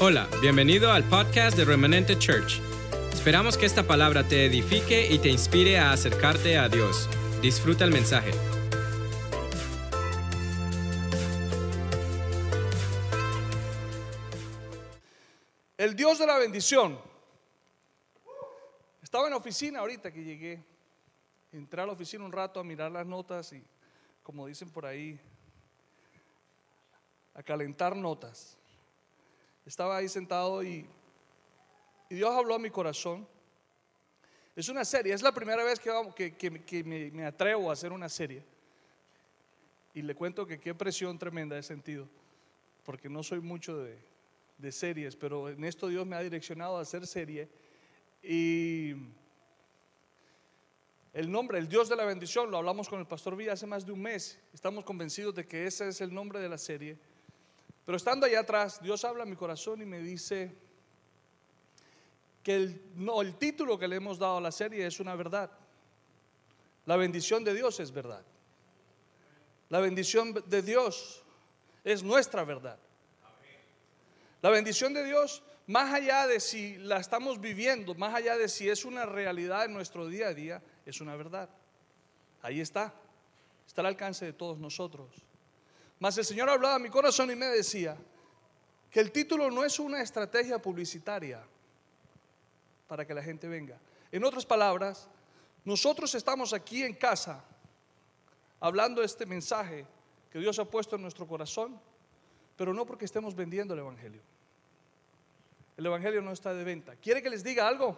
Hola, bienvenido al podcast de Remanente Church. Esperamos que esta palabra te edifique y te inspire a acercarte a Dios. Disfruta el mensaje. El Dios de la bendición. Estaba en la oficina ahorita que llegué. Entré a la oficina un rato a mirar las notas y, como dicen por ahí, a calentar notas. Estaba ahí sentado y, y Dios habló a mi corazón. Es una serie, es la primera vez que, que- que- me atrevo a hacer una serie. Y le cuento que qué presión tremenda he sentido, porque no soy mucho de, de series, pero en esto Dios me ha direccionado a hacer serie. Y el nombre, el Dios de la bendición, lo hablamos con el pastor Villa hace más de un mes. Estamos convencidos de que ese es el nombre de la serie. Pero estando allá atrás, Dios habla a mi corazón y me dice que el, el título que le hemos dado a la serie es una verdad. La bendición de Dios es verdad. La bendición de Dios es nuestra verdad. La bendición de Dios, más allá de si la estamos viviendo, más allá de si es una realidad en nuestro día a día, es una verdad. Ahí está. Está al alcance de todos nosotros. Mas el Señor hablaba a mi corazón y me decía que el título no es una estrategia publicitaria para que la gente venga. En otras palabras, nosotros estamos aquí en casa hablando este mensaje que Dios ha puesto en nuestro corazón, pero no porque estemos vendiendo el Evangelio. El Evangelio no está de venta. ¿Quiere que les diga algo?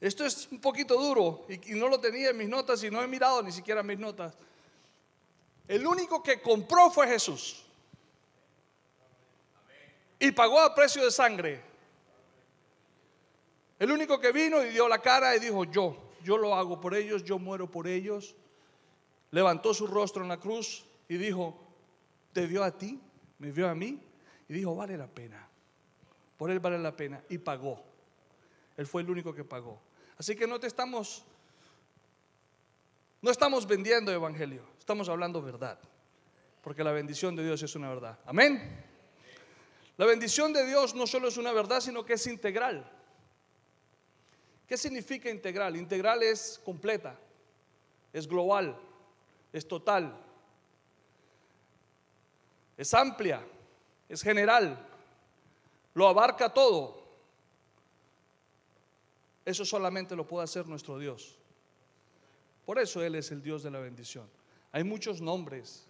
Esto es un poquito duro y, no lo tenía en mis notas y no he mirado ni siquiera mis notas. El único que compró fue Jesús. Y pagó a precio de sangre. El único que vino y dio la cara y dijo, yo, yo lo hago por ellos, yo muero por ellos. Levantó su rostro en la cruz y dijo, te vio a ti, me vio a mí. Y dijo, vale la pena. Por él vale la pena. Y pagó. Él fue el único que pagó. Así que no te estamos, no estamos vendiendo evangelio, estamos hablando verdad. Porque la bendición de Dios es una verdad. Amén. La bendición de Dios no solo es una verdad, sino que es integral. ¿Qué significa integral? Integral es completa, es global, es total, es amplia, es general, lo abarca todo. Eso solamente lo puede hacer nuestro Dios. Por eso Él es el Dios de la bendición. Hay muchos nombres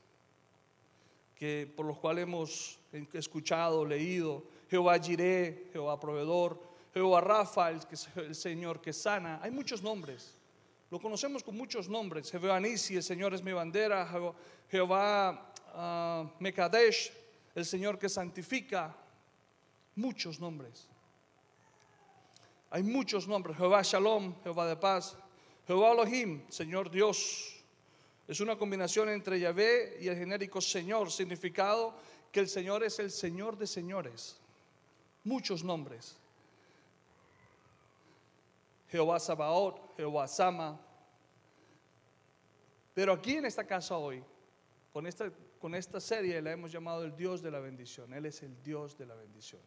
que por los cuales hemos escuchado, leído. Jehová Jireh, Jehová Proveedor, Jehová Rafa, el, Señor que sana. Hay muchos nombres. Lo conocemos con muchos nombres. Jehová Nisi, el Señor es mi bandera. Jehová, ah, Mekadesh, el Señor que santifica. Muchos nombres. Hay muchos nombres. Jehová Shalom, Jehová de paz. Jehová Elohim, Señor Dios. Es una combinación entre Yahvé y el genérico Señor, significado que el Señor es el Señor de señores. Muchos nombres. Jehová Sabaoth, Jehová Sama. Pero aquí en esta casa hoy, con esta, con esta serie la hemos llamado el Dios de la bendición. Él es el Dios de la bendición.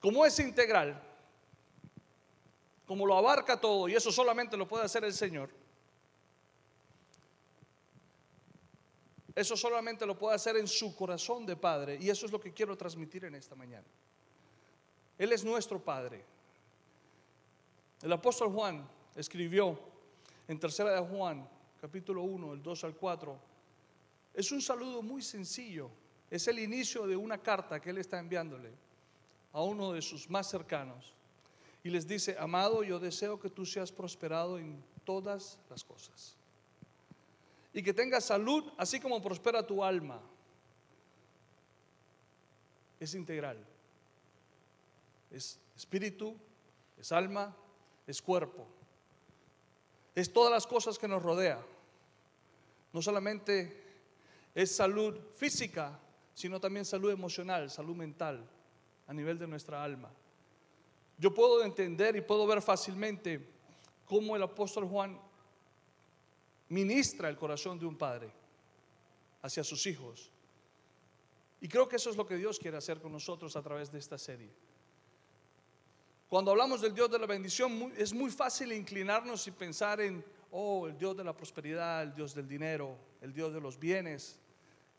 Como es integral, como lo abarca todo, y eso solamente lo puede hacer el Señor, eso solamente lo puede hacer en su corazón de Padre, y eso es lo que quiero transmitir en esta mañana. Él es nuestro Padre. El apóstol Juan escribió en tercera de Juan, capítulo 1, el 2 al 4, es un saludo muy sencillo, es el inicio de una carta que él está enviándole a uno de sus más cercanos y les dice, amado, yo deseo que tú seas prosperado en todas las cosas y que tengas salud así como prospera tu alma. Es integral. Es espíritu, es alma, es cuerpo. Es todas las cosas que nos rodea. No solamente es salud física, sino también salud emocional, salud mental, a nivel de nuestra alma. Yo puedo entender y puedo ver fácilmente cómo el apóstol Juan ministra el corazón de un padre hacia sus hijos. Y creo que eso es lo que Dios quiere hacer con nosotros a través de esta serie. Cuando hablamos del Dios de la bendición, es muy fácil inclinarnos y pensar en, oh, el Dios de la prosperidad, el Dios del dinero, el Dios de los bienes,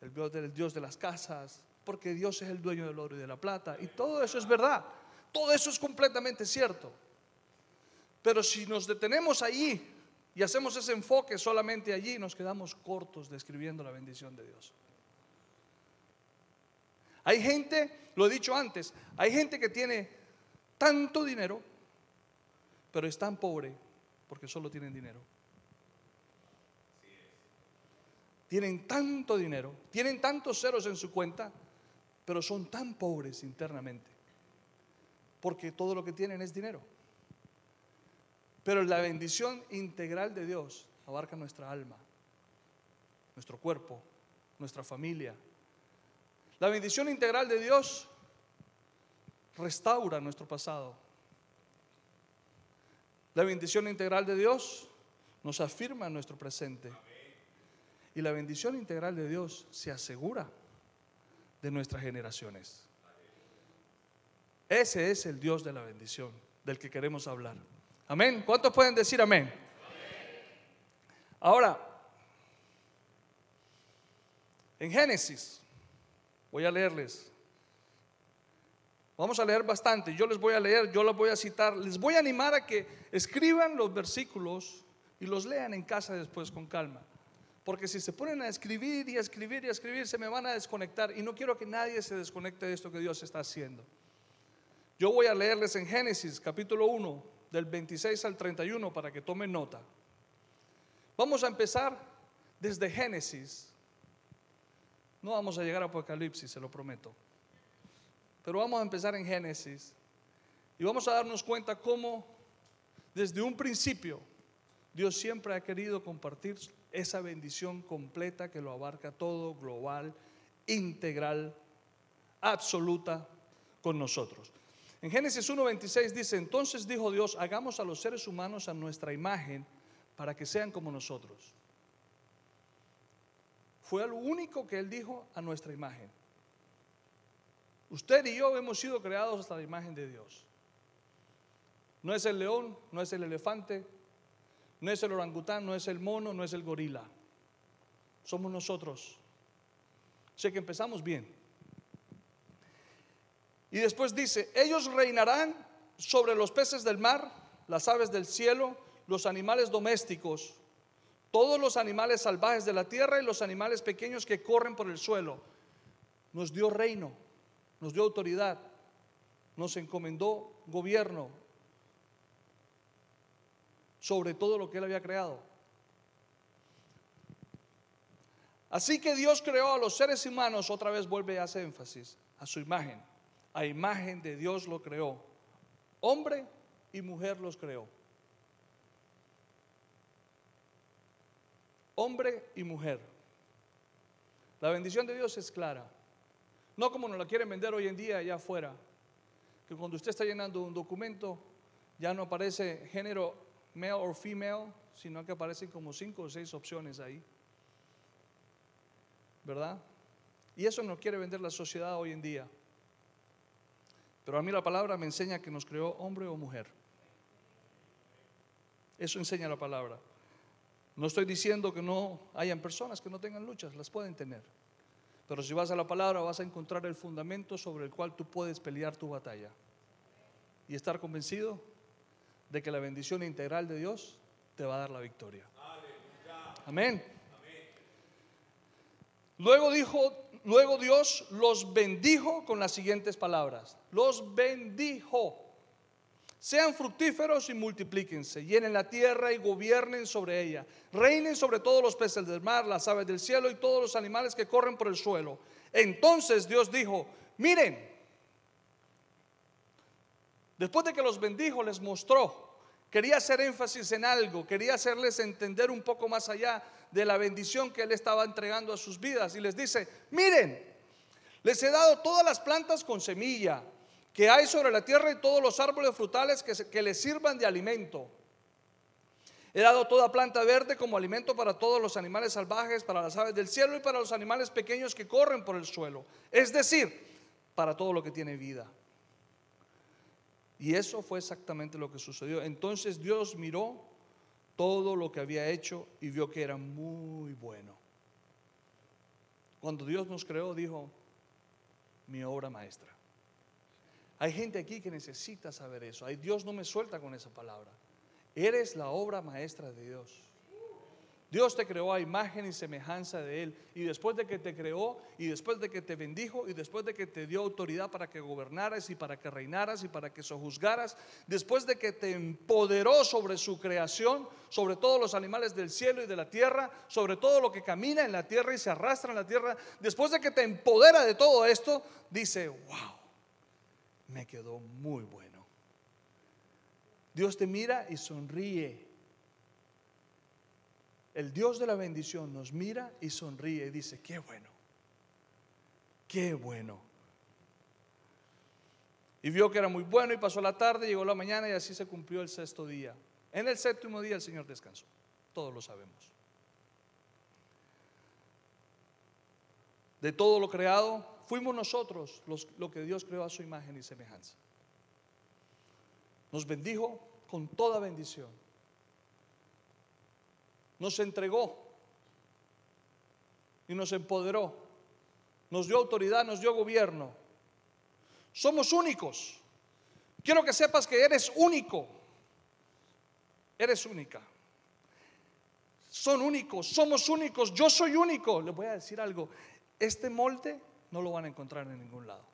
el Dios, del, Dios de las casas, porque Dios es el dueño del oro y de la plata. Y todo eso es verdad, todo eso es completamente cierto. Pero si nos detenemos allí y hacemos ese enfoque solamente allí, nos quedamos cortos describiendo la bendición de Dios. Hay gente, lo he dicho antes, hay gente que tiene tanto dinero, pero es tan pobre porque solo tienen dinero. Tienen tanto dinero, tienen tantos ceros en su cuenta, pero son tan pobres internamente, porque todo lo que tienen es dinero. Pero la bendición integral de Dios abarca nuestra alma, nuestro cuerpo, nuestra familia. La bendición integral de Dios restaura nuestro pasado. La bendición integral de Dios nos afirma nuestro presente. Y la bendición integral de Dios se asegura de nuestras generaciones. Ese es el Dios de la bendición del que queremos hablar. Amén. ¿Cuántos pueden decir amén? Ahora, en Génesis, voy a leerles. Vamos a leer bastante. Yo les voy a leer, yo los voy a citar. Les voy a animar a que escriban los versículos y los lean en casa después con calma. Porque si se ponen a escribir y a escribir y a escribir, se me van a desconectar. Y no quiero que nadie se desconecte de esto que Dios está haciendo. Yo voy a leerles en Génesis capítulo 1, del 26 al 31 para que tomen nota. Vamos a empezar desde Génesis. No vamos a llegar a Apocalipsis, se lo prometo. Pero vamos a empezar en Génesis y vamos a darnos cuenta cómo desde un principio Dios siempre ha querido compartir esa bendición completa que lo abarca todo, global, integral, absoluta con nosotros. En Génesis 1.26 dice, entonces dijo Dios, hagamos a los seres humanos a nuestra imagen para que sean como nosotros. Fue lo único que él dijo a nuestra imagen. Usted y yo hemos sido creados hasta la imagen de Dios. No es el león, no es el elefante, no es el orangután, no es el mono, no es el gorila. Somos nosotros. Sé que empezamos bien. Y después dice, ellos reinarán sobre los peces del mar, las aves del cielo, los animales domésticos, todos los animales salvajes de la tierra y los animales pequeños que corren por el suelo. Nos dio reino, nos dio autoridad, nos encomendó gobierno sobre todo lo que él había creado. Así que Dios creó a los seres humanos, otra vez vuelve a hacer énfasis, a su imagen a imagen de Dios lo creó. Hombre y mujer los creó. Hombre y mujer. La bendición de Dios es clara. No como nos la quieren vender hoy en día allá afuera. Que cuando usted está llenando un documento ya no aparece género male o female, sino que aparecen como cinco o seis opciones ahí. ¿Verdad? Y eso nos quiere vender la sociedad hoy en día. Pero a mí la palabra me enseña que nos creó hombre o mujer. Eso enseña la palabra. No estoy diciendo que no hayan personas que no tengan luchas, las pueden tener. Pero si vas a la palabra vas a encontrar el fundamento sobre el cual tú puedes pelear tu batalla. Y estar convencido de que la bendición integral de Dios te va a dar la victoria. Amén. Luego dijo luego Dios los bendijo con las siguientes palabras. Los bendijo. Sean fructíferos y multiplíquense, llenen la tierra y gobiernen sobre ella. Reinen sobre todos los peces del mar, las aves del cielo y todos los animales que corren por el suelo. Entonces Dios dijo, miren, después de que los bendijo, les mostró Quería hacer énfasis en algo, quería hacerles entender un poco más allá de la bendición que Él estaba entregando a sus vidas. Y les dice, miren, les he dado todas las plantas con semilla que hay sobre la tierra y todos los árboles frutales que, que les sirvan de alimento. He dado toda planta verde como alimento para todos los animales salvajes, para las aves del cielo y para los animales pequeños que corren por el suelo. Es decir, para todo lo que tiene vida. Y eso fue exactamente lo que sucedió. Entonces Dios miró todo lo que había hecho y vio que era muy bueno. Cuando Dios nos creó, dijo, mi obra maestra. Hay gente aquí que necesita saber eso. Ay, Dios no me suelta con esa palabra. Eres la obra maestra de Dios. Dios te creó a imagen y semejanza de Él. Y después de que te creó, y después de que te bendijo, y después de que te dio autoridad para que gobernaras y para que reinaras y para que sojuzgaras, después de que te empoderó sobre su creación, sobre todos los animales del cielo y de la tierra, sobre todo lo que camina en la tierra y se arrastra en la tierra, después de que te empodera de todo esto, dice, wow, me quedó muy bueno. Dios te mira y sonríe el Dios de la bendición nos mira y sonríe y dice, qué bueno, qué bueno. Y vio que era muy bueno y pasó la tarde, llegó la mañana y así se cumplió el sexto día. En el séptimo día el Señor descansó, todos lo sabemos. De todo lo creado, fuimos nosotros los, lo que Dios creó a su imagen y semejanza. Nos bendijo con toda bendición nos entregó y nos empoderó, nos dio autoridad, nos dio gobierno. Somos únicos. Quiero que sepas que eres único. Eres única. Son únicos, somos únicos, yo soy único. Les voy a decir algo, este molde no lo van a encontrar en ningún lado.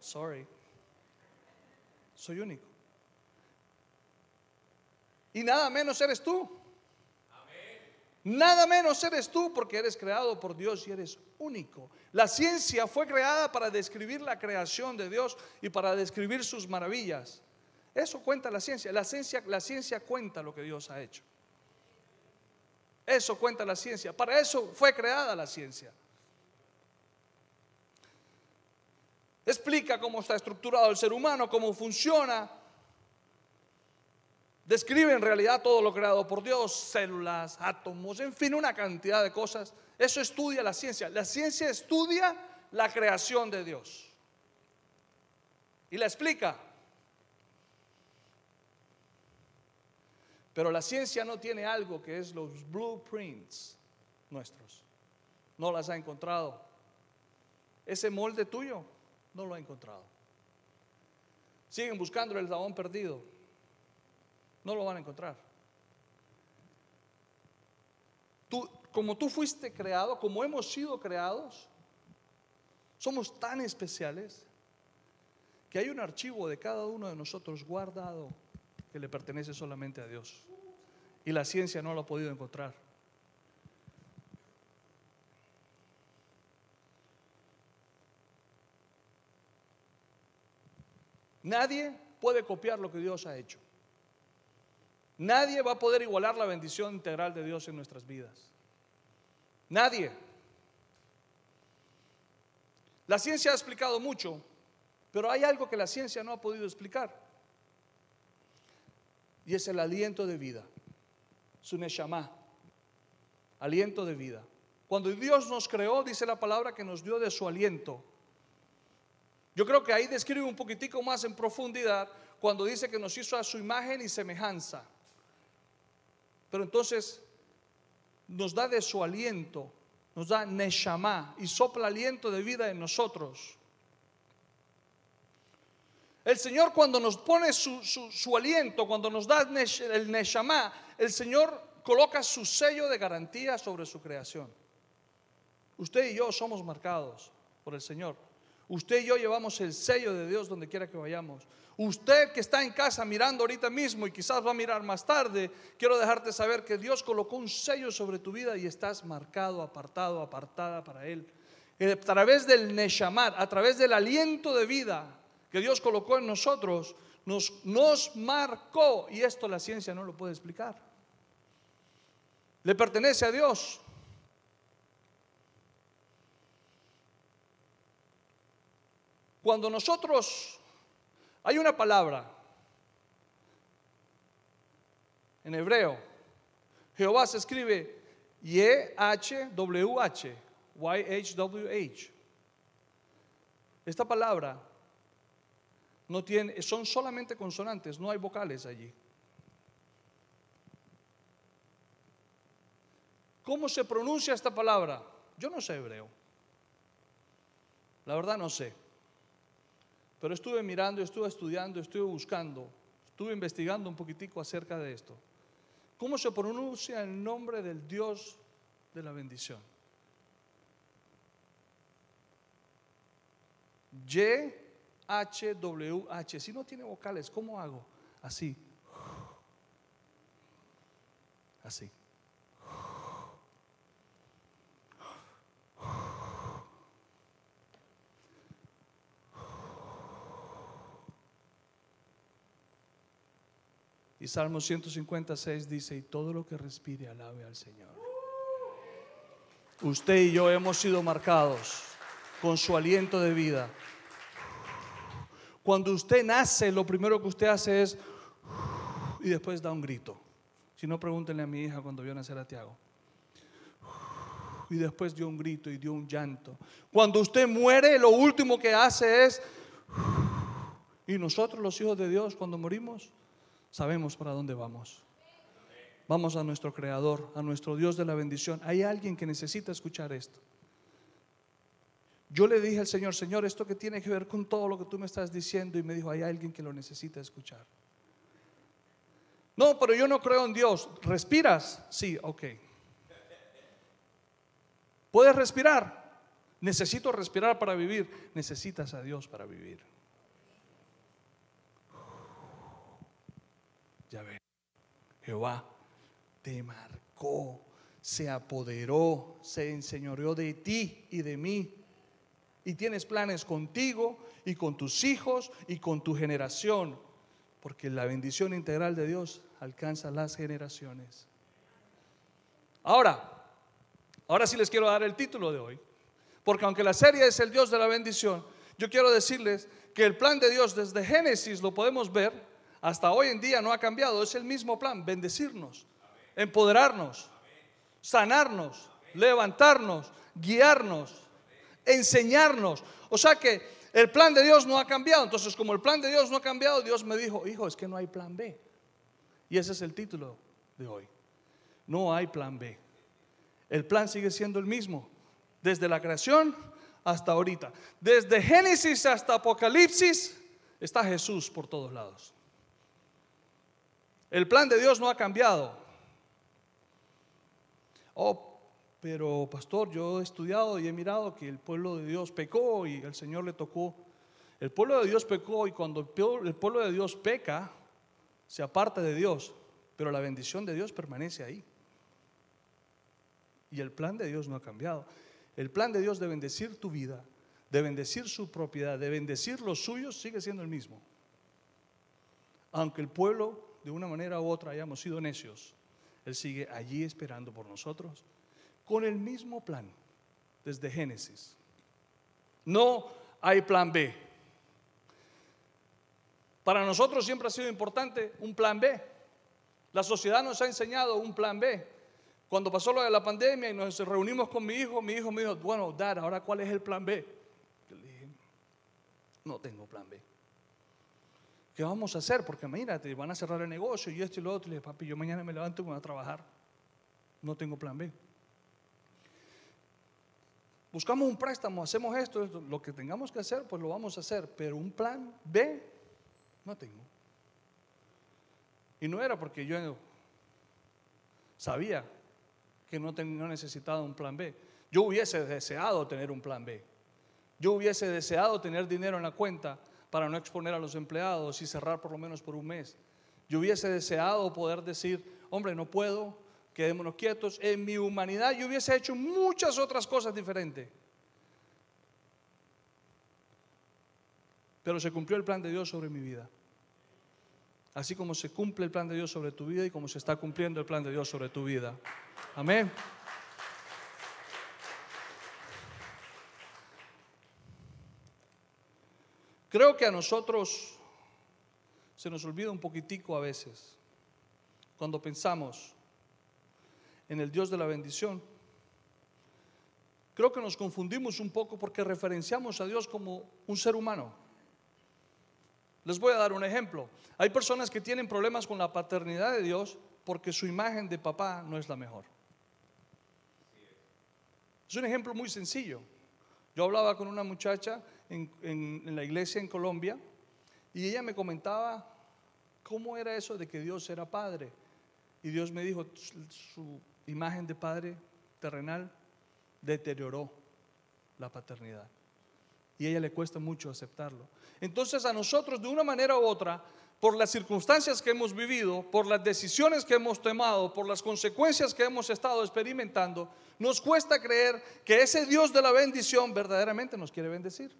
Sorry. Soy único. Y nada menos eres tú. Nada menos eres tú porque eres creado por Dios y eres único. La ciencia fue creada para describir la creación de Dios y para describir sus maravillas. Eso cuenta la ciencia. La ciencia, la ciencia cuenta lo que Dios ha hecho. Eso cuenta la ciencia. Para eso fue creada la ciencia. Explica cómo está estructurado el ser humano, cómo funciona, Describe en realidad todo lo creado por Dios, células, átomos, en fin, una cantidad de cosas. Eso estudia la ciencia. La ciencia estudia la creación de Dios. Y la explica. Pero la ciencia no tiene algo que es los blueprints nuestros. No las ha encontrado. Ese molde tuyo no lo ha encontrado. Siguen buscando el eslabón perdido. No lo van a encontrar. Tú, como tú fuiste creado, como hemos sido creados, somos tan especiales que hay un archivo de cada uno de nosotros guardado que le pertenece solamente a Dios. Y la ciencia no lo ha podido encontrar. Nadie puede copiar lo que Dios ha hecho. Nadie va a poder igualar la bendición integral de Dios en nuestras vidas. Nadie. La ciencia ha explicado mucho, pero hay algo que la ciencia no ha podido explicar. Y es el aliento de vida. Su neshama. Aliento de vida. Cuando Dios nos creó, dice la palabra que nos dio de su aliento. Yo creo que ahí describe un poquitico más en profundidad cuando dice que nos hizo a su imagen y semejanza. Pero entonces nos da de su aliento, nos da Neshama y sopla aliento de vida en nosotros. El Señor cuando nos pone su, aliento, cuando nos da el Neshama, el Señor coloca su sello de garantía sobre su creación. Usted y yo somos marcados por el Señor. Usted y yo llevamos el sello de Dios donde quiera que vayamos. Usted que está en casa mirando ahorita mismo y quizás va a mirar más tarde, quiero dejarte saber que Dios colocó un sello sobre tu vida y estás marcado, apartado, apartada para Él. A través del Neshamat, a través del aliento de vida que Dios colocó en nosotros, nos, nos marcó y esto la ciencia no lo puede explicar. Le pertenece a Dios. Cuando nosotros hay una palabra en hebreo. Jehová se escribe Y-H-W-H, Y-H-W-H. Esta palabra no tiene, son solamente consonantes, no hay vocales allí. ¿Cómo se pronuncia esta palabra? Yo no sé hebreo. La verdad no sé. Pero estuve mirando, estuve estudiando, estuve buscando, estuve investigando un poquitico acerca de esto. ¿Cómo se pronuncia el nombre del Dios de la bendición? Y H W H. Si no tiene vocales, ¿cómo hago? Así. Así. Y Salmo 156 dice, y todo lo que respire alabe al Señor. Usted y yo hemos sido marcados con su aliento de vida. Cuando usted nace, lo primero que usted hace es y después da un grito. Si no, pregúntenle a mi hija cuando vio nacer a Tiago. Y después dio un grito y dio un llanto. Cuando usted muere, lo último que hace es... Y nosotros los hijos de Dios, cuando morimos, sabemos para dónde vamos. Vamos a nuestro Creador, a nuestro Dios de la bendición. Hay alguien que necesita escuchar esto. Yo le dije al Señor, Señor, esto que tiene que ver con todo lo que tú me estás diciendo, y me dijo, hay alguien que lo necesita escuchar. No, pero yo no creo en Dios. ¿Respiras? Sí, ok. ¿Puedes respirar? Necesito respirar para vivir. Necesitas a Dios para vivir. Ya ven, Jehová te marcó, se apoderó, se enseñoreó de ti y de mí. Y tienes planes contigo y con tus hijos y con tu generación, porque la bendición integral de Dios alcanza las generaciones. Ahora, ahora sí les quiero dar el título de hoy, porque aunque la serie es el Dios de la bendición, yo quiero decirles que el plan de Dios desde Génesis lo podemos ver hasta hoy en día no ha cambiado. Es el mismo plan, bendecirnos, empoderarnos, sanarnos, levantarnos, guiarnos, enseñarnos. O sea que el plan de Dios no ha cambiado. Entonces, como el plan de Dios no ha cambiado, Dios me dijo, hijo, es que no hay plan B. Y ese es el título de hoy. No hay plan B. El plan sigue siendo el mismo, desde la creación hasta ahorita. Desde Génesis hasta Apocalipsis está Jesús por todos lados. El plan de Dios no ha cambiado. Oh, pero pastor, yo he estudiado y he mirado que el pueblo de Dios pecó y el Señor le tocó. El pueblo de Dios pecó y cuando el pueblo de Dios peca, se aparta de Dios, pero la bendición de Dios permanece ahí. Y el plan de Dios no ha cambiado. El plan de Dios de bendecir tu vida, de bendecir su propiedad, de bendecir los suyos, sigue siendo el mismo. Aunque el pueblo de una manera u otra hayamos sido necios, Él sigue allí esperando por nosotros con el mismo plan desde Génesis. No hay plan B. Para nosotros siempre ha sido importante un plan B. La sociedad nos ha enseñado un plan B. Cuando pasó lo de la pandemia y nos reunimos con mi hijo, mi hijo me dijo, bueno, Dad, ahora cuál es el plan B. Yo le dije, no tengo plan B. ¿Qué vamos a hacer? Porque imagínate, van a cerrar el negocio y esto y lo otro. Y le dije, papi, yo mañana me levanto y voy a trabajar. No tengo plan B. Buscamos un préstamo, hacemos esto, esto, lo que tengamos que hacer, pues lo vamos a hacer. Pero un plan B no tengo. Y no era porque yo sabía que no, no necesitaba un plan B. Yo hubiese deseado tener un plan B. Yo hubiese deseado tener dinero en la cuenta para no exponer a los empleados y cerrar por lo menos por un mes. Yo hubiese deseado poder decir, hombre, no puedo, quedémonos quietos. En mi humanidad yo hubiese hecho muchas otras cosas diferentes. Pero se cumplió el plan de Dios sobre mi vida. Así como se cumple el plan de Dios sobre tu vida y como se está cumpliendo el plan de Dios sobre tu vida. Amén. Creo que a nosotros se nos olvida un poquitico a veces cuando pensamos en el Dios de la bendición, creo que nos confundimos un poco porque referenciamos a Dios como un ser humano. Les voy a dar un ejemplo. Hay personas que tienen problemas con la paternidad de Dios porque su imagen de papá no es la mejor. Es un ejemplo muy sencillo. Yo hablaba con una muchacha en, la iglesia en Colombia y ella me comentaba cómo era eso de que Dios era padre. Y Dios me dijo, su imagen de padre terrenal deterioró la paternidad. Y a ella le cuesta mucho aceptarlo. Entonces a nosotros de una manera u otra, por las circunstancias que hemos vivido, por las decisiones que hemos tomado, por las consecuencias que hemos estado experimentando, nos cuesta creer que ese Dios de la bendición verdaderamente nos quiere bendecir.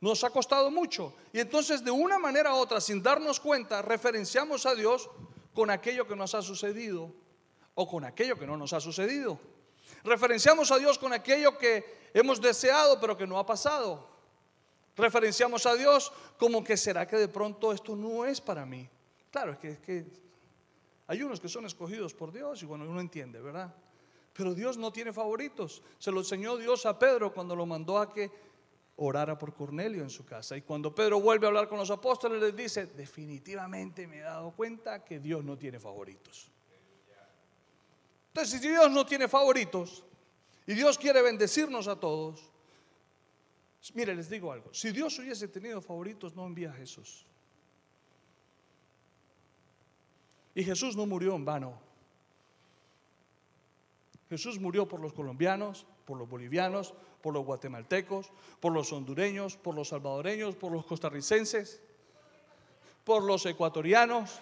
Nos ha costado mucho. Y entonces de una manera u otra, sin darnos cuenta, referenciamos a Dios con aquello que nos ha sucedido o con aquello que no nos ha sucedido. Referenciamos a Dios con aquello que hemos deseado pero que no ha pasado. Referenciamos a Dios como que será que de pronto esto no es para mí. Claro, es que, hay unos que son escogidos por Dios y bueno, uno entiende, ¿verdad? Pero Dios no tiene favoritos. Se lo enseñó Dios a Pedro cuando lo mandó a que orara por Cornelio en su casa. Y cuando Pedro vuelve a hablar con los apóstoles, les dice, definitivamente me he dado cuenta que Dios no tiene favoritos. Entonces, si Dios no tiene favoritos y Dios quiere bendecirnos a todos, mire, les digo algo, si Dios hubiese tenido favoritos, no envía a Jesús. Y Jesús no murió en vano. Jesús murió por los colombianos, por los bolivianos, por los guatemaltecos, por los hondureños, por los salvadoreños, por los costarricenses, por los ecuatorianos.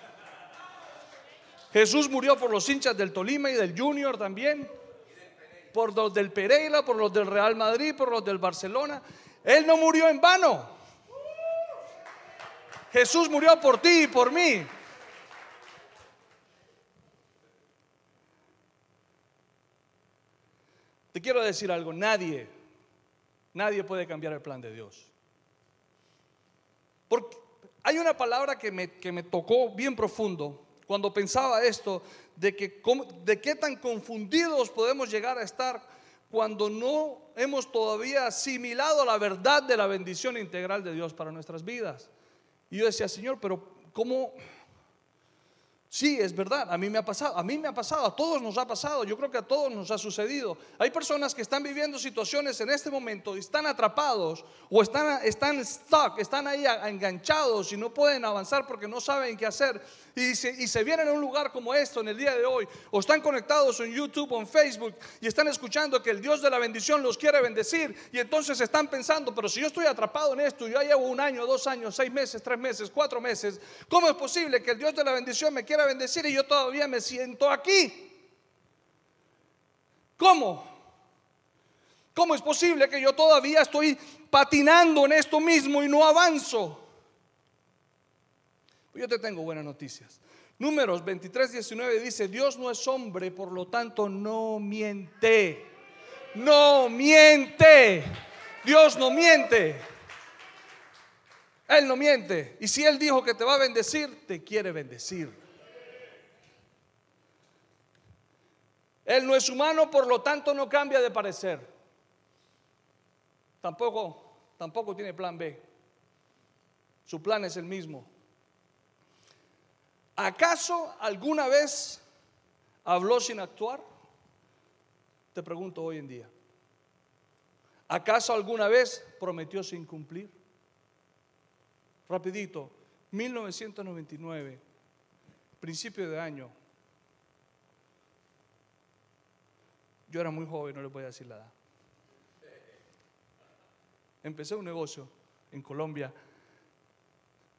Jesús murió por los hinchas del Tolima y del Junior también, por los del Pereira, por los del Real Madrid, por los del Barcelona. Él no murió en vano. Jesús murió por ti y por mí. Te quiero decir algo, nadie, nadie puede cambiar el plan de Dios. Porque hay una palabra que me, que me tocó bien profundo cuando pensaba esto, de, que, de qué tan confundidos podemos llegar a estar cuando no hemos todavía asimilado la verdad de la bendición integral de Dios para nuestras vidas. Y yo decía, Señor, pero ¿cómo? Sí, es verdad, a mí me ha pasado, a mí me ha pasado, a todos nos ha pasado, yo creo que a todos nos ha sucedido. Hay personas que están viviendo situaciones en este momento y están atrapados o están, están stuck, están ahí enganchados y no pueden avanzar porque no saben qué hacer y se, vienen a un lugar como esto en el día de hoy, o están conectados en YouTube o en Facebook y están escuchando que el Dios de la bendición los quiere bendecir, y entonces están pensando, pero si yo estoy atrapado en esto, yo llevo un año, dos años, seis meses, tres meses, cuatro meses, ¿cómo es posible que el Dios de la bendición me quiera bendecir y yo todavía me siento aquí? ¿Cómo? ¿Cómo es posible que yo todavía estoy patinando en esto mismo y no avanzo? Yo te tengo buenas noticias. Números 23, 19 dice, Dios no es hombre, por lo tanto no miente. No miente. Dios no miente. Él no miente. Y si Él dijo que te va a bendecir, te quiere bendecir. Él no es humano, por lo tanto no cambia de parecer. Tampoco, tampoco tiene plan B. Su plan es el mismo. ¿Acaso alguna vez habló sin actuar? Te pregunto hoy en día. ¿Acaso alguna vez prometió sin cumplir? Rapidito, 1999, principio de año. Yo era muy joven, no les voy a decir la edad. Empecé un negocio en Colombia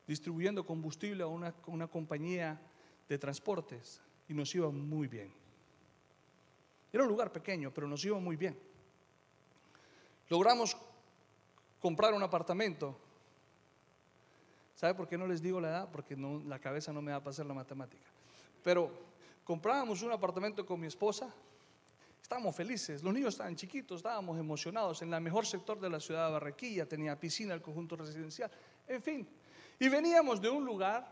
distribuyendo combustible a una, una compañía de transportes y nos iba muy bien. Era un lugar pequeño, pero nos iba muy bien. Logramos comprar un apartamento. ¿Sabe por qué no les digo la edad? Porque la cabeza no me va a pasar la matemática. Pero comprábamos un apartamento con mi esposa. Estábamos felices, los niños estaban chiquitos, estábamos emocionados. En el mejor sector de la ciudad de Barranquilla tenía piscina, el conjunto residencial. En fin, y veníamos de un lugar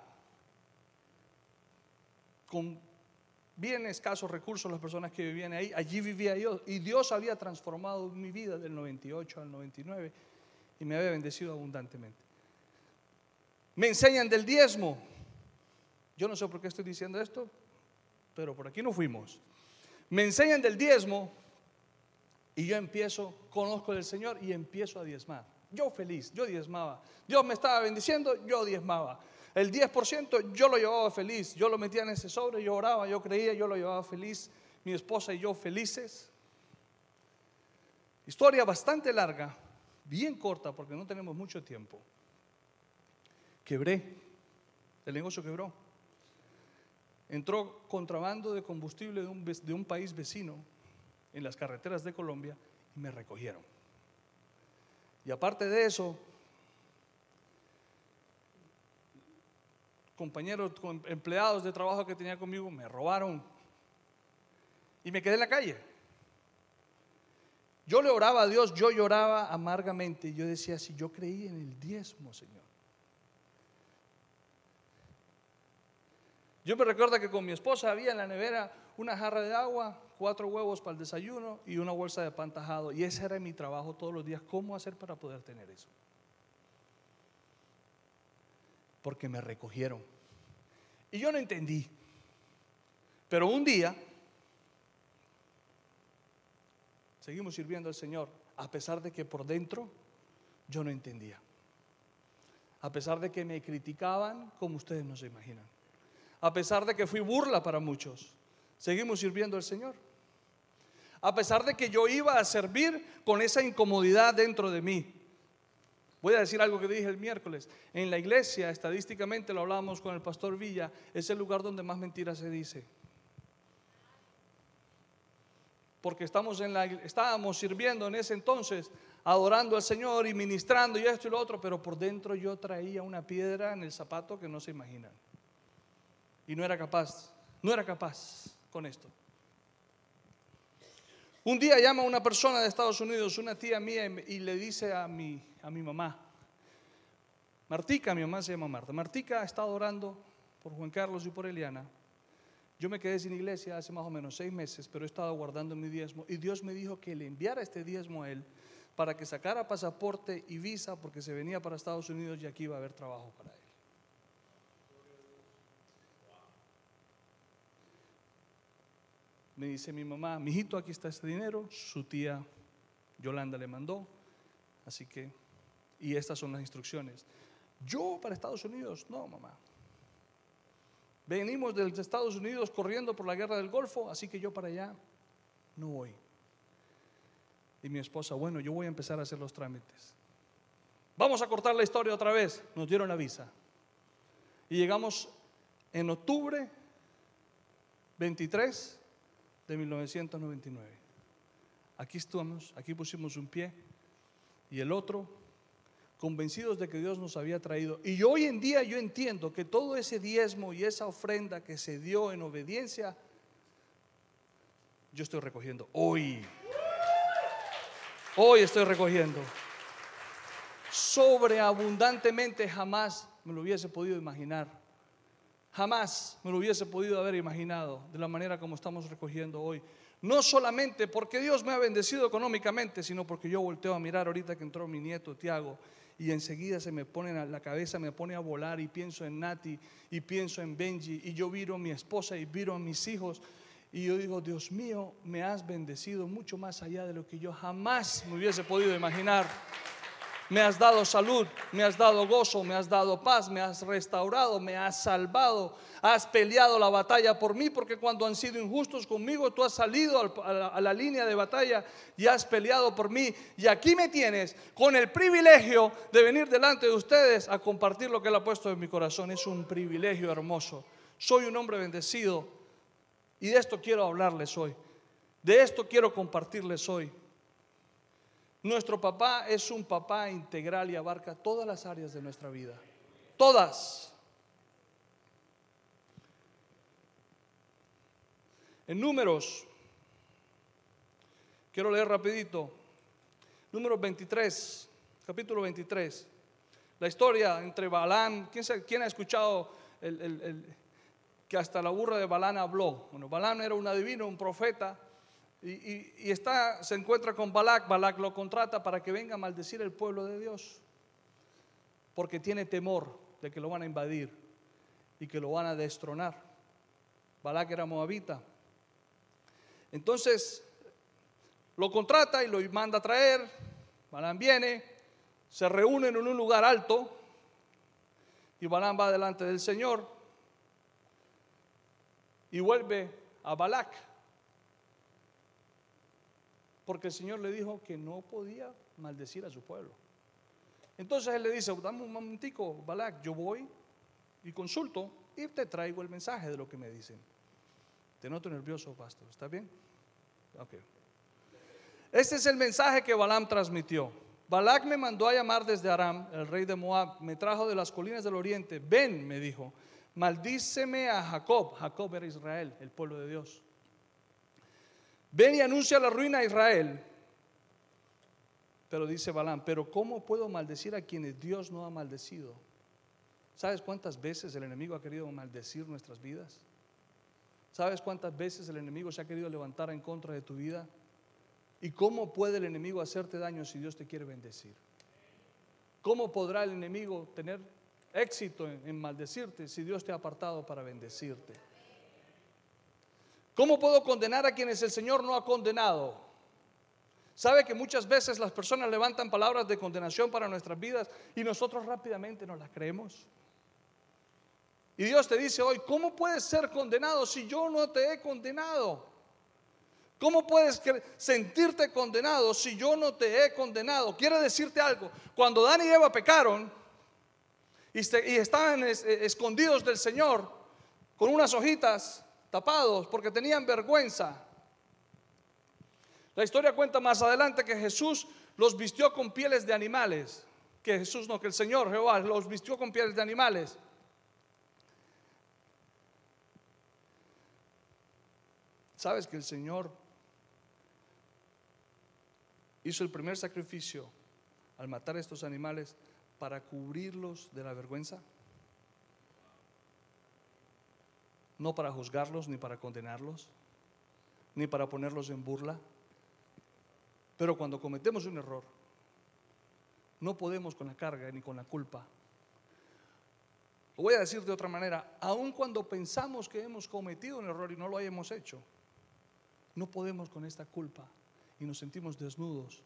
con bien escasos recursos las personas que vivían ahí. Allí vivía yo y Dios había transformado mi vida del 98 al 99 y me había bendecido abundantemente. Me enseñan del diezmo. Yo no sé por qué estoy diciendo esto, pero por aquí no fuimos. Me enseñan del diezmo y yo empiezo, conozco del Señor y empiezo a diezmar. Yo feliz, yo diezmaba. Dios me estaba bendiciendo, yo diezmaba. El 10% yo lo llevaba feliz. Yo lo metía en ese sobre, yo oraba, yo creía, yo lo llevaba feliz. Mi esposa y yo felices. Historia bastante larga, bien corta porque no tenemos mucho tiempo. Quebré, el negocio quebró. Entró contrabando de combustible de un, de un país vecino en las carreteras de Colombia y me recogieron. Y aparte de eso, compañeros, empleados de trabajo que tenía conmigo me robaron y me quedé en la calle. Yo le oraba a Dios, yo lloraba amargamente. Yo decía, si yo creí en el diezmo, Señor. Yo me recuerdo que con mi esposa había en la nevera una jarra de agua, cuatro huevos para el desayuno y una bolsa de pan tajado. Y ese era mi trabajo todos los días. ¿Cómo hacer para poder tener eso? Porque me recogieron. Y yo no entendí. Pero un día seguimos sirviendo al Señor, a pesar de que por dentro yo no entendía. A pesar de que me criticaban como ustedes no se imaginan. A pesar de que fui burla para muchos, seguimos sirviendo al Señor. A pesar de que yo iba a servir con esa incomodidad dentro de mí. Voy a decir algo que dije el miércoles. En la iglesia, estadísticamente lo hablábamos con el pastor Villa, es el lugar donde más mentiras se dice. Porque estamos en la, estábamos sirviendo en ese entonces, adorando al Señor y ministrando y esto y lo otro, pero por dentro yo traía una piedra en el zapato que no se imaginan. Y no era capaz, no era capaz con esto. Un día llama una persona de Estados Unidos, una tía mía, y le dice a mi, a mi mamá, Martica, mi mamá se llama Marta, Martica ha estado orando por Juan Carlos y por Eliana. Yo me quedé sin iglesia hace más o menos seis meses, pero he estado guardando mi diezmo y Dios me dijo que le enviara este diezmo a él para que sacara pasaporte y visa porque se venía para Estados Unidos y aquí iba a haber trabajo para él. Me dice mi mamá, mi hijito, aquí está este dinero, su tía Yolanda le mandó, así que, y estas son las instrucciones. Yo para Estados Unidos, no, mamá. Venimos de Estados Unidos corriendo por la guerra del Golfo, así que yo para allá no voy. Y mi esposa, bueno, yo voy a empezar a hacer los trámites. Vamos a cortar la historia otra vez. Nos dieron la visa. Y llegamos en octubre 23 de 1999. Aquí estamos, aquí pusimos un pie y el otro, convencidos de que Dios nos había traído. Y hoy en día yo entiendo que todo ese diezmo y esa ofrenda que se dio en obediencia, yo estoy recogiendo hoy. Hoy estoy recogiendo. Sobreabundantemente jamás me lo hubiese podido imaginar. Jamás me lo hubiese podido haber imaginado de la manera como estamos recogiendo hoy. No solamente porque Dios me ha bendecido económicamente, sino porque yo volteo a mirar ahorita que entró mi nieto Tiago y enseguida se me pone la cabeza, me pone a volar y pienso en Nati y pienso en Benji y yo viro a mi esposa y viro a mis hijos y yo digo, Dios mío, me has bendecido mucho más allá de lo que yo jamás me hubiese podido imaginar. Me has dado salud, me has dado gozo, me has dado paz, me has restaurado, me has salvado, has peleado la batalla por mí, porque cuando han sido injustos conmigo, tú has salido a la, línea de batalla y has peleado por mí. Y aquí me tienes con el privilegio de venir delante de ustedes a compartir lo que Él ha puesto en mi corazón. Es un privilegio hermoso. Soy un hombre bendecido y de esto quiero hablarles hoy. De esto quiero compartirles hoy. Nuestro papá es un papá integral y abarca todas las áreas de nuestra vida. Todas. En números, quiero leer rapidito, número 23, capítulo 23, la historia entre Balán, ¿quién, ha escuchado que hasta la burra de Balán habló. Bueno, Balán era un adivino, un profeta, y, está, se encuentra con Balac. Balac lo contrata para que venga a maldecir el pueblo de Dios, porque tiene temor de que lo van a invadir y que lo van a destronar. Balac era moabita. Entonces lo contrata y lo manda a traer. Balán viene, se reúnen en un lugar alto y Balán va delante del Señor y vuelve a Balac. Porque el Señor le dijo que no podía maldecir a su pueblo. Entonces él le dice, dame un momentico, Balac, yo voy y consulto y te traigo el mensaje de lo que me dicen. Te noto nervioso, pastor, ¿está bien? Ok. Este es el mensaje que Balaam transmitió. Balac me mandó a llamar desde Aram, el rey de Moab, me trajo de las colinas del oriente. Ven, me dijo, maldíceme a Jacob. Jacob era Israel, el pueblo de Dios. Ven y anuncia la ruina a Israel. Pero dice Balaam, pero ¿cómo puedo maldecir a quienes Dios no ha maldecido? ¿Sabes cuántas veces el enemigo ha querido maldecir nuestras vidas? ¿Sabes cuántas veces el enemigo se ha querido levantar en contra de tu vida? ¿Y cómo puede el enemigo hacerte daño si Dios te quiere bendecir? ¿Cómo podrá el enemigo tener éxito en, maldecirte si Dios te ha apartado para bendecirte? ¿Cómo puedo condenar a quienes el Señor no ha condenado? Sabe que muchas veces las personas levantan palabras de condenación para nuestras vidas y nosotros rápidamente nos las creemos. Y Dios te dice hoy, ¿cómo puedes ser condenado si yo no te he condenado? ¿Cómo puedes sentirte condenado si yo no te he condenado? Quiere decirte algo. Cuando Dan y Eva pecaron y, estaban eh, escondidos del Señor con unas hojitas tapados porque tenían vergüenza. La historia cuenta más adelante que Jesús los vistió con pieles de animales. Que Jesús no, que el Señor Jehová los vistió con pieles de animales. ¿Sabes que el Señor hizo el primer sacrificio al matar a estos animales para cubrirlos de la vergüenza? No para juzgarlos ni para condenarlos, ni para ponerlos en burla. Pero cuando cometemos un error, no podemos con la carga ni con la culpa. Lo voy a decir de otra manera, aun cuando pensamos que hemos cometido un error y no lo hayamos hecho, no podemos con esta culpa y nos sentimos desnudos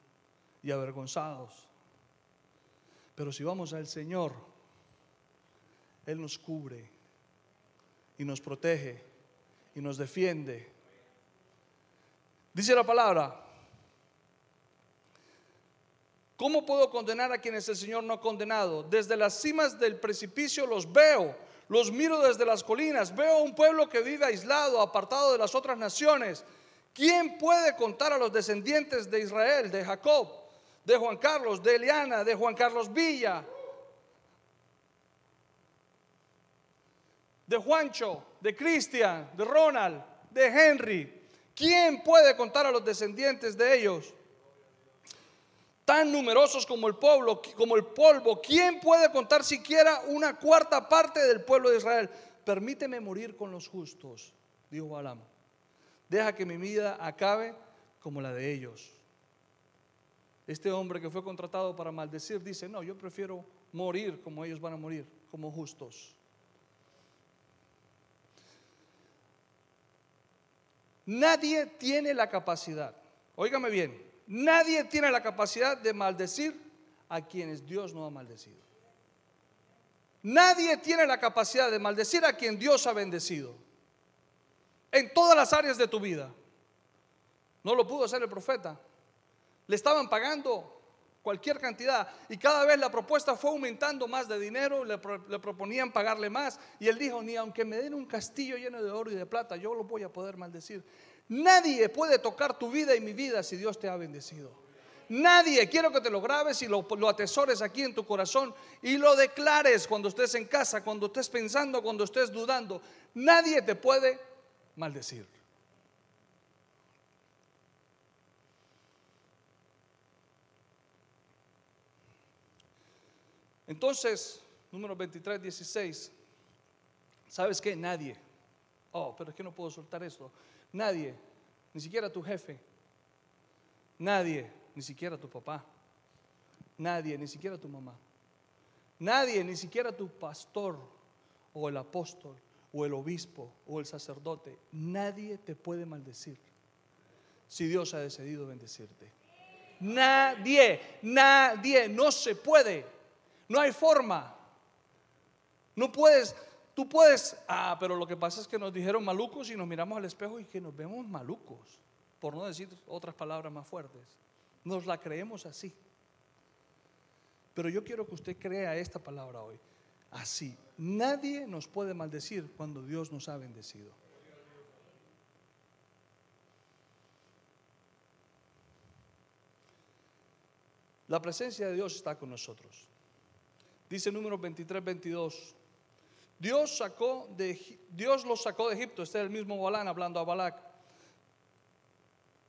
y avergonzados. Pero si vamos al Señor, Él nos cubre y nos protege y nos defiende. Dice la palabra, ¿cómo puedo condenar a quienes el Señor no ha condenado? Desde las cimas del precipicio los veo, los miro desde las colinas, veo un pueblo que vive aislado, apartado de las otras naciones ¿Quién puede contar a los descendientes de Israel, de Jacob, de Juan Carlos, de Eliana, de Juan Carlos Villa, de Juancho, de Cristian, de Ronald, de Henry? ¿Quién puede contar a los descendientes de ellos? Tan numerosos como el pueblo, como el polvo. ¿Quién puede contar siquiera una cuarta parte del pueblo de Israel? Permíteme morir con los justos, dijo Balaam. Deja que mi vida acabe como la de ellos. Este hombre que fue contratado para maldecir dice, no, yo prefiero morir como ellos van a morir, como justos. Nadie tiene la capacidad, óigame bien, nadie tiene la capacidad de maldecir a quienes Dios no ha maldecido. Nadie tiene la capacidad de maldecir a quien Dios ha bendecido en todas las áreas de tu vida. No lo pudo hacer el profeta. Le estaban pagando cualquier cantidad y cada vez la propuesta fue aumentando más de dinero, le, proponían pagarle más y él dijo, ni aunque me den un castillo lleno de oro y de plata, yo lo voy a poder maldecir. Nadie puede tocar tu vida y mi vida si Dios te ha bendecido. Nadie, quiero que te lo grabes y lo, lo, atesores aquí en tu corazón y lo declares cuando estés en casa, cuando estés pensando, cuando estés dudando. Nadie te puede maldecir. Entonces, número 23, 16, ¿sabes qué? Nadie, Oh, pero es que no puedo soltar esto. Nadie, ni siquiera tu jefe, nadie, ni siquiera tu papá, nadie, ni siquiera tu mamá, nadie, ni siquiera tu pastor o el apóstol o el obispo o el sacerdote, nadie te puede maldecir si Dios ha decidido bendecirte. Nadie, nadie, no se puede, no hay forma. No puedes, tú puedes, ah, pero lo que pasa es que nos dijeron malucos y nos miramos al espejo y que nos vemos malucos, por no decir otras palabras más fuertes. Nos la creemos así. Pero yo quiero que usted crea esta palabra hoy. Así, nadie nos puede maldecir cuando Dios nos ha bendecido. La presencia de Dios está con nosotros. Dice número 23, 22. Dios, sacó de, Dios los sacó de Egipto. Este es el mismo Balán hablando a Balac.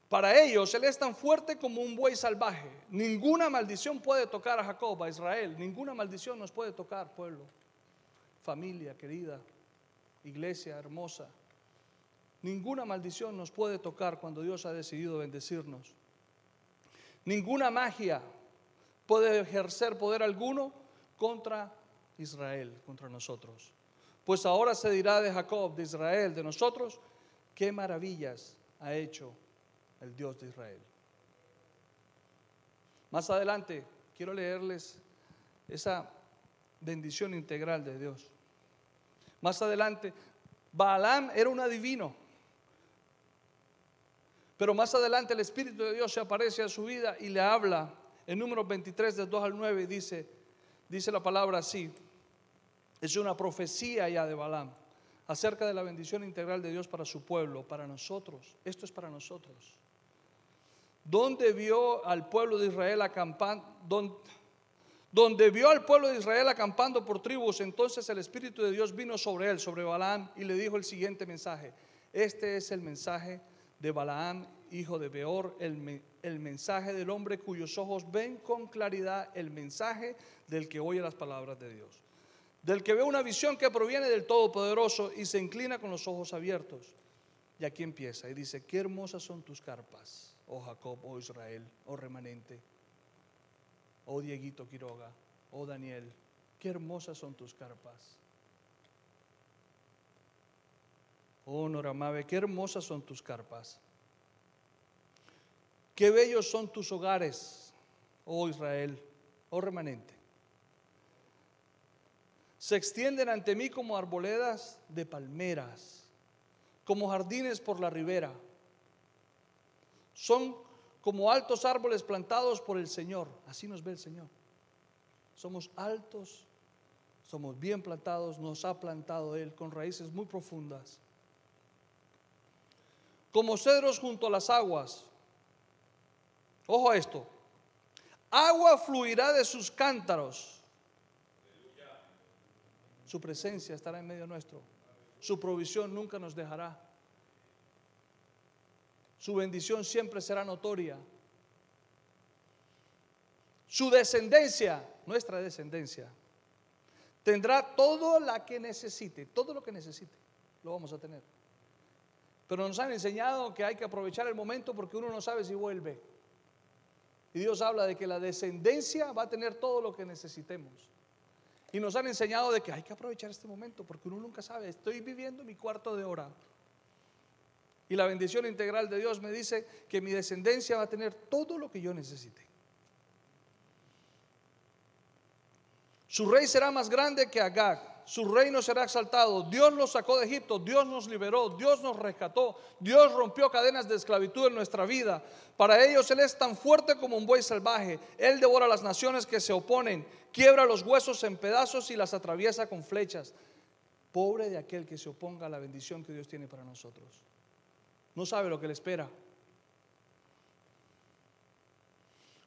Para ellos, Él es tan fuerte como un buey salvaje. Ninguna maldición puede tocar a Jacob, a Israel. Ninguna maldición nos puede tocar, pueblo, familia querida, iglesia hermosa. Ninguna maldición nos puede tocar cuando Dios ha decidido bendecirnos. Ninguna magia puede ejercer poder alguno contra Israel, contra nosotros. Pues ahora se dirá de Jacob, de Israel, de nosotros, qué maravillas ha hecho el Dios de Israel. Más adelante quiero leerles esa bendición integral de Dios. Más adelante, Balaam era un adivino. Pero más adelante el Espíritu de Dios se aparece a su vida y le habla. En número 23, del 2 al 9, dice, dice la palabra así. Es una profecía ya de Balaam acerca de la bendición integral de Dios para su pueblo, para nosotros. Esto es para nosotros donde vio al pueblo de Israel acampando, donde, vio al pueblo de Israel acampando por tribus, entonces el Espíritu de Dios vino sobre él, sobre Balaam, y le dijo el siguiente mensaje. Este es el mensaje de Balaam, hijo de Beor, el, el mensaje del hombre cuyos ojos ven con claridad el mensaje del que oye las palabras de Dios. Del que ve una visión que proviene del Todopoderoso y se inclina con los ojos abiertos. Y aquí empieza y dice, qué hermosas son tus carpas oh Jacob, oh Israel, oh remanente, oh Dieguito Quiroga, oh Daniel, qué hermosas son tus carpas. Oh Noramabe, qué hermosas son tus carpas. Qué bellos son tus hogares, oh Israel, oh remanente. Se extienden ante mí como arboledas de palmeras, como jardines por la ribera. Son como altos árboles plantados por el Señor. Así nos ve el Señor. Somos altos, somos bien plantados, nos ha plantado Él con raíces muy profundas. Como cedros junto a las aguas. Ojo a esto. Agua fluirá de sus cántaros. Su presencia estará en medio nuestro. Su provisión nunca nos dejará. Su bendición siempre será notoria. Su descendencia, nuestra descendencia, tendrá todo lo que necesite, todo lo que necesite, lo vamos a tener. Pero nos han enseñado que hay que aprovechar el momento porque uno no sabe si vuelve. Y Dios habla de que la descendencia va a tener todo lo que necesitemos. Y nos han enseñado de que hay que aprovechar este momento porque uno nunca sabe, estoy viviendo mi cuarto de hora. Y la bendición integral de Dios me dice que mi descendencia va a tener todo lo que yo necesite. Su rey será más grande que Agag. Su reino será exaltado. Dios los sacó de Egipto. Dios nos liberó. Dios nos rescató. Dios rompió cadenas de esclavitud en nuestra vida. Para ellos Él es tan fuerte como un buey salvaje. Él devora las naciones que se oponen. Quiebra los huesos en pedazos y las atraviesa con flechas. Pobre de aquel que se oponga a la bendición que Dios tiene para nosotros no sabe lo que le espera.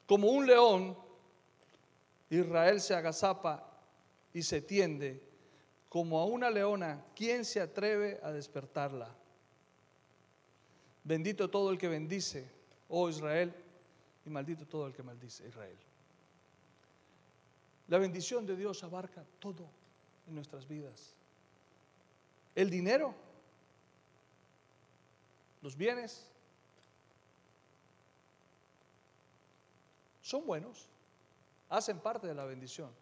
Como un león, Israel se agazapa y se tiende. Como a una leona, ¿quién se atreve a despertarla? Bendito todo el que bendice, oh Israel, y maldito todo el que maldice, Israel. La bendición de Dios abarca todo en nuestras vidas. El dinero los bienes, son buenos, hacen parte de la bendición,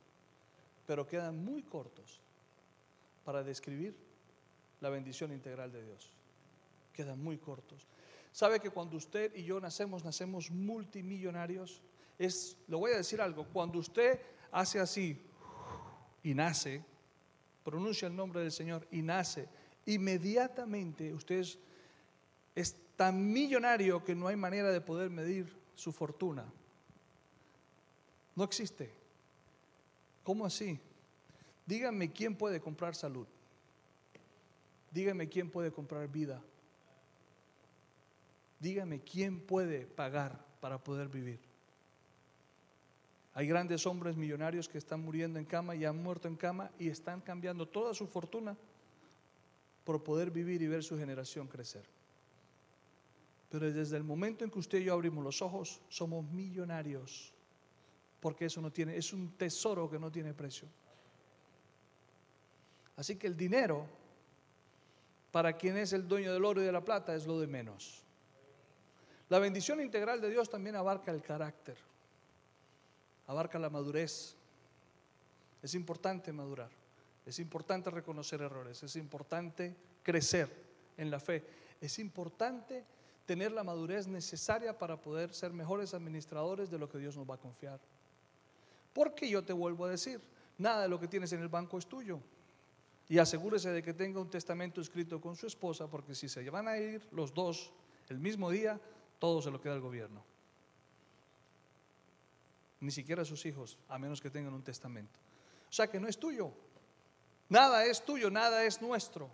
pero quedan muy cortos para describir la bendición integral de Dios. Quedan muy cortos. ¿Sabe que cuando usted y yo nacemos, nacemos multimillonarios? Es, le voy a decir algo, cuando usted hace así y nace, pronuncia el nombre del Señor y nace, inmediatamente usted es, es tan millonario que no hay manera de poder medir su fortuna. No existe. ¿Cómo así? Díganme quién puede comprar salud. Dígame quién puede comprar vida. Dígame quién puede pagar para poder vivir. Hay grandes hombres millonarios que están muriendo en cama y han muerto en cama y están cambiando toda su fortuna por poder vivir y ver su generación crecer. Pero desde el momento en que usted y yo abrimos los ojos, somos millonarios, porque eso no tiene, es un tesoro que no tiene precio. Así que el dinero, para quien es el dueño del oro y de la plata, es lo de menos. La bendición integral de Dios también abarca el carácter, abarca la madurez. Es importante madurar, es importante reconocer errores, es importante crecer en la fe, es importante tener la madurez necesaria para poder ser mejores administradores de lo que Dios nos va a confiar. Porque yo te vuelvo a decir, nada de lo que tienes en el banco es tuyo. Y asegúrese de que tenga un testamento escrito con su esposa, porque si se van a ir los dos el mismo día, todo se lo queda al gobierno. Ni siquiera sus hijos, a menos que tengan un testamento. O sea que no es tuyo. Nada es tuyo, nada es nuestro.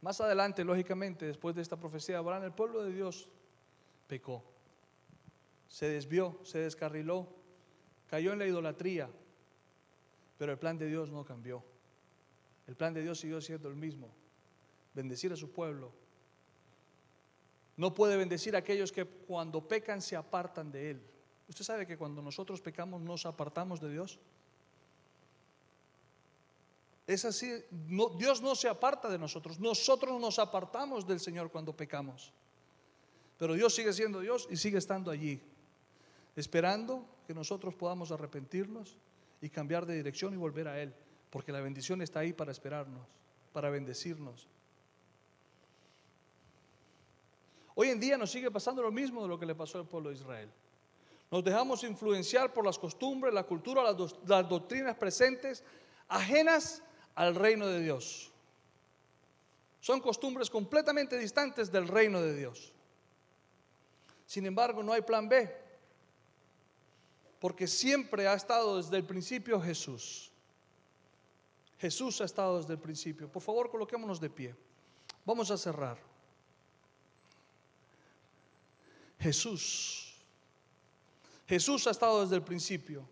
Más adelante, lógicamente, después de esta profecía, Abraham, el pueblo de Dios pecó, se desvió, se descarriló, cayó en la idolatría, pero el plan de Dios no cambió. El plan de Dios siguió siendo el mismo, bendecir a su pueblo. No puede bendecir a aquellos que cuando pecan se apartan de Él. ¿Usted sabe que cuando nosotros pecamos nos apartamos de Dios? Es así, Dios no se aparta de nosotros, nosotros nos apartamos del Señor cuando pecamos. Pero Dios sigue siendo Dios y sigue estando allí, esperando que nosotros podamos arrepentirnos y cambiar de dirección y volver a Él, porque la bendición está ahí para esperarnos, para bendecirnos. Hoy en día nos sigue pasando lo mismo de lo que le pasó al pueblo de Israel. Nos dejamos influenciar por las costumbres, la cultura, las, las doctrinas presentes, ajenas al reino de Dios. Son costumbres completamente distantes del reino de Dios. Sin embargo, no hay plan B, porque siempre ha estado desde el principio Jesús. Jesús ha estado desde el principio. Por favor, coloquémonos de pie. Vamos a cerrar. Jesús. Jesús ha estado desde el principio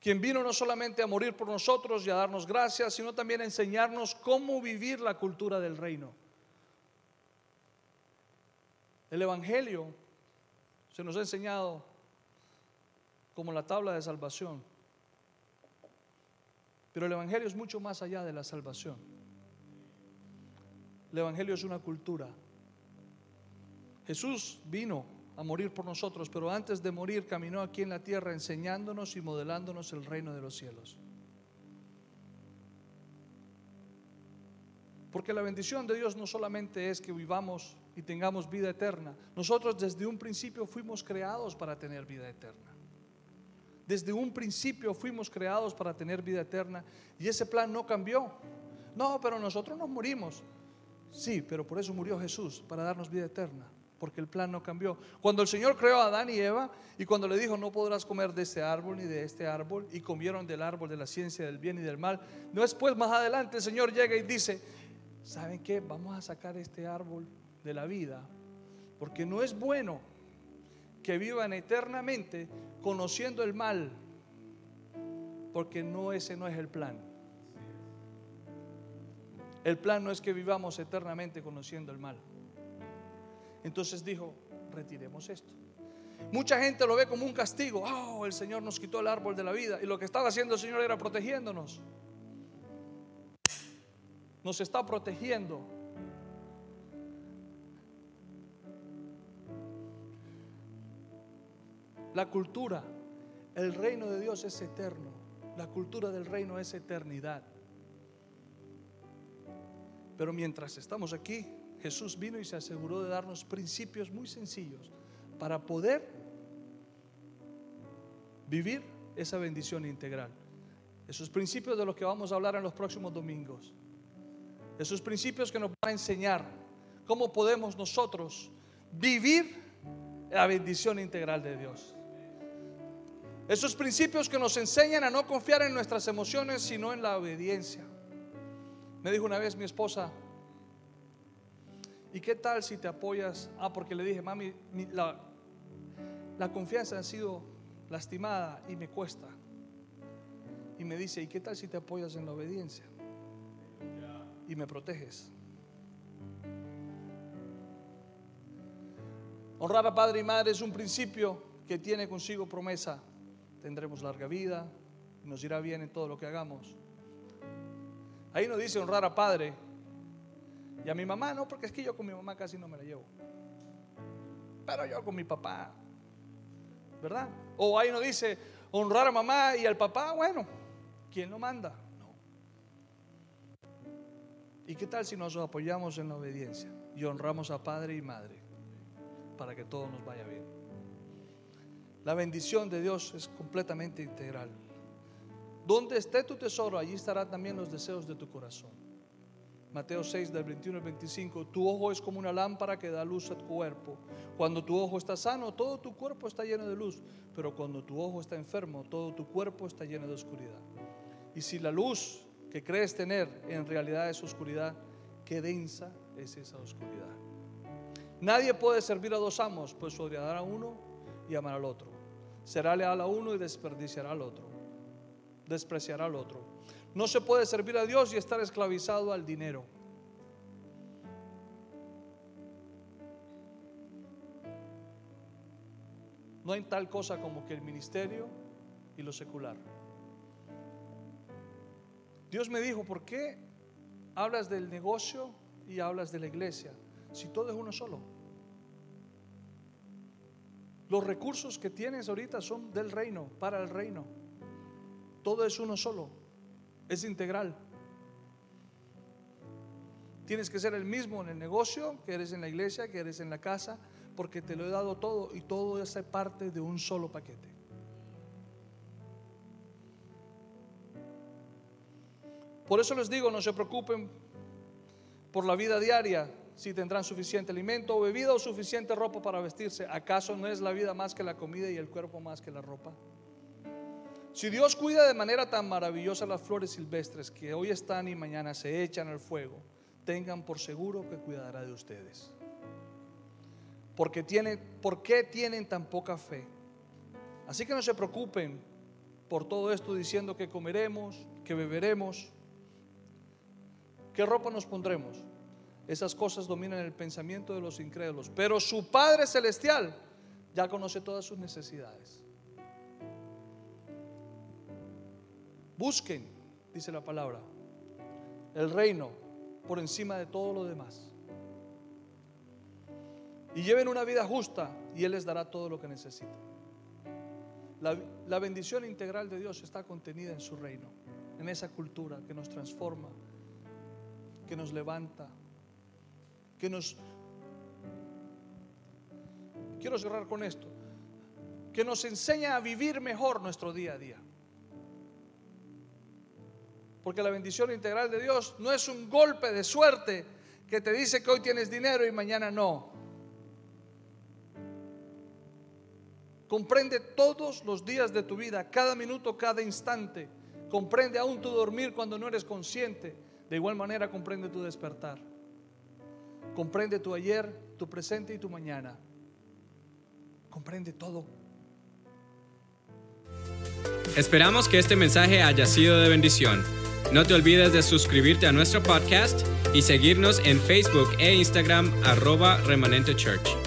quien vino no solamente a morir por nosotros y a darnos gracias, sino también a enseñarnos cómo vivir la cultura del reino. El Evangelio se nos ha enseñado como la tabla de salvación, pero el Evangelio es mucho más allá de la salvación. El Evangelio es una cultura. Jesús vino a morir por nosotros, pero antes de morir caminó aquí en la tierra enseñándonos y modelándonos el reino de los cielos. Porque la bendición de Dios no solamente es que vivamos y tengamos vida eterna. Nosotros desde un principio fuimos creados para tener vida eterna. Desde un principio fuimos creados para tener vida eterna y ese plan no cambió. No, pero nosotros nos morimos. Sí, pero por eso murió Jesús, para darnos vida eterna porque el plan no cambió. Cuando el Señor creó a Adán y Eva y cuando le dijo no podrás comer de este árbol ni de este árbol y comieron del árbol de la ciencia del bien y del mal, no después más adelante el Señor llega y dice, ¿saben qué? Vamos a sacar este árbol de la vida porque no es bueno que vivan eternamente conociendo el mal, porque no ese no es el plan. El plan no es que vivamos eternamente conociendo el mal. Entonces dijo, retiremos esto. Mucha gente lo ve como un castigo. Oh, el Señor nos quitó el árbol de la vida. Y lo que estaba haciendo el Señor era protegiéndonos. Nos está protegiendo. La cultura, el reino de Dios es eterno. La cultura del reino es eternidad. Pero mientras estamos aquí, Jesús vino y se aseguró de darnos principios muy sencillos para poder vivir esa bendición integral. Esos principios de los que vamos a hablar en los próximos domingos. Esos principios que nos van a enseñar cómo podemos nosotros vivir la bendición integral de Dios. Esos principios que nos enseñan a no confiar en nuestras emociones, sino en la obediencia. Me dijo una vez mi esposa, ¿y qué tal si te apoyas? Ah, porque le dije, mami, la, la confianza ha sido lastimada y me cuesta. Y me dice, ¿y qué tal si te apoyas en la obediencia? Y me proteges. Honrar a padre y madre es un principio que tiene consigo promesa. Tendremos larga vida, nos irá bien en todo lo que hagamos. Ahí nos dice honrar a padre y a mi mamá, no, porque es que yo con mi mamá casi no me la llevo. Pero yo con mi papá, ¿verdad? O ahí nos dice honrar a mamá y al papá, bueno, ¿quién lo manda? No. ¿Y qué tal si nos apoyamos en la obediencia y honramos a padre y madre para que todo nos vaya bien? La bendición de Dios es completamente integral. Donde esté tu tesoro, allí estarán también los deseos de tu corazón. Mateo 6 del 21 al 25, tu ojo es como una lámpara que da luz a tu cuerpo. Cuando tu ojo está sano, todo tu cuerpo está lleno de luz, pero cuando tu ojo está enfermo, todo tu cuerpo está lleno de oscuridad. Y si la luz que crees tener en realidad es oscuridad, qué densa es esa oscuridad. Nadie puede servir a dos amos, pues odiará a uno y amará al otro. Será leal a uno y desperdiciará al otro. Despreciará al otro. No se puede servir a Dios y estar esclavizado al dinero. No hay tal cosa como que el ministerio y lo secular. Dios me dijo, ¿por qué hablas del negocio y hablas de la iglesia? Si todo es uno solo. Los recursos que tienes ahorita son del reino, para el reino. Todo es uno solo, es integral. Tienes que ser el mismo en el negocio, que eres en la iglesia, que eres en la casa, porque te lo he dado todo y todo es parte de un solo paquete. Por eso les digo, no se preocupen por la vida diaria, si tendrán suficiente alimento o bebida o suficiente ropa para vestirse. ¿Acaso no es la vida más que la comida y el cuerpo más que la ropa? Si Dios cuida de manera tan maravillosa las flores silvestres que hoy están y mañana se echan al fuego, tengan por seguro que cuidará de ustedes. Porque tienen, ¿Por qué tienen tan poca fe? Así que no se preocupen por todo esto diciendo que comeremos, que beberemos, qué ropa nos pondremos. Esas cosas dominan el pensamiento de los incrédulos. Pero su Padre Celestial ya conoce todas sus necesidades. Busquen, dice la palabra, el reino por encima de todo lo demás. Y lleven una vida justa y Él les dará todo lo que necesitan. La, la bendición integral de Dios está contenida en su reino, en esa cultura que nos transforma, que nos levanta, que nos... Quiero cerrar con esto, que nos enseña a vivir mejor nuestro día a día. Porque la bendición integral de Dios no es un golpe de suerte que te dice que hoy tienes dinero y mañana no. Comprende todos los días de tu vida, cada minuto, cada instante. Comprende aún tu dormir cuando no eres consciente. De igual manera comprende tu despertar. Comprende tu ayer, tu presente y tu mañana. Comprende todo. Esperamos que este mensaje haya sido de bendición. No te olvides de suscribirte a nuestro podcast y seguirnos en Facebook e Instagram arroba remanente church.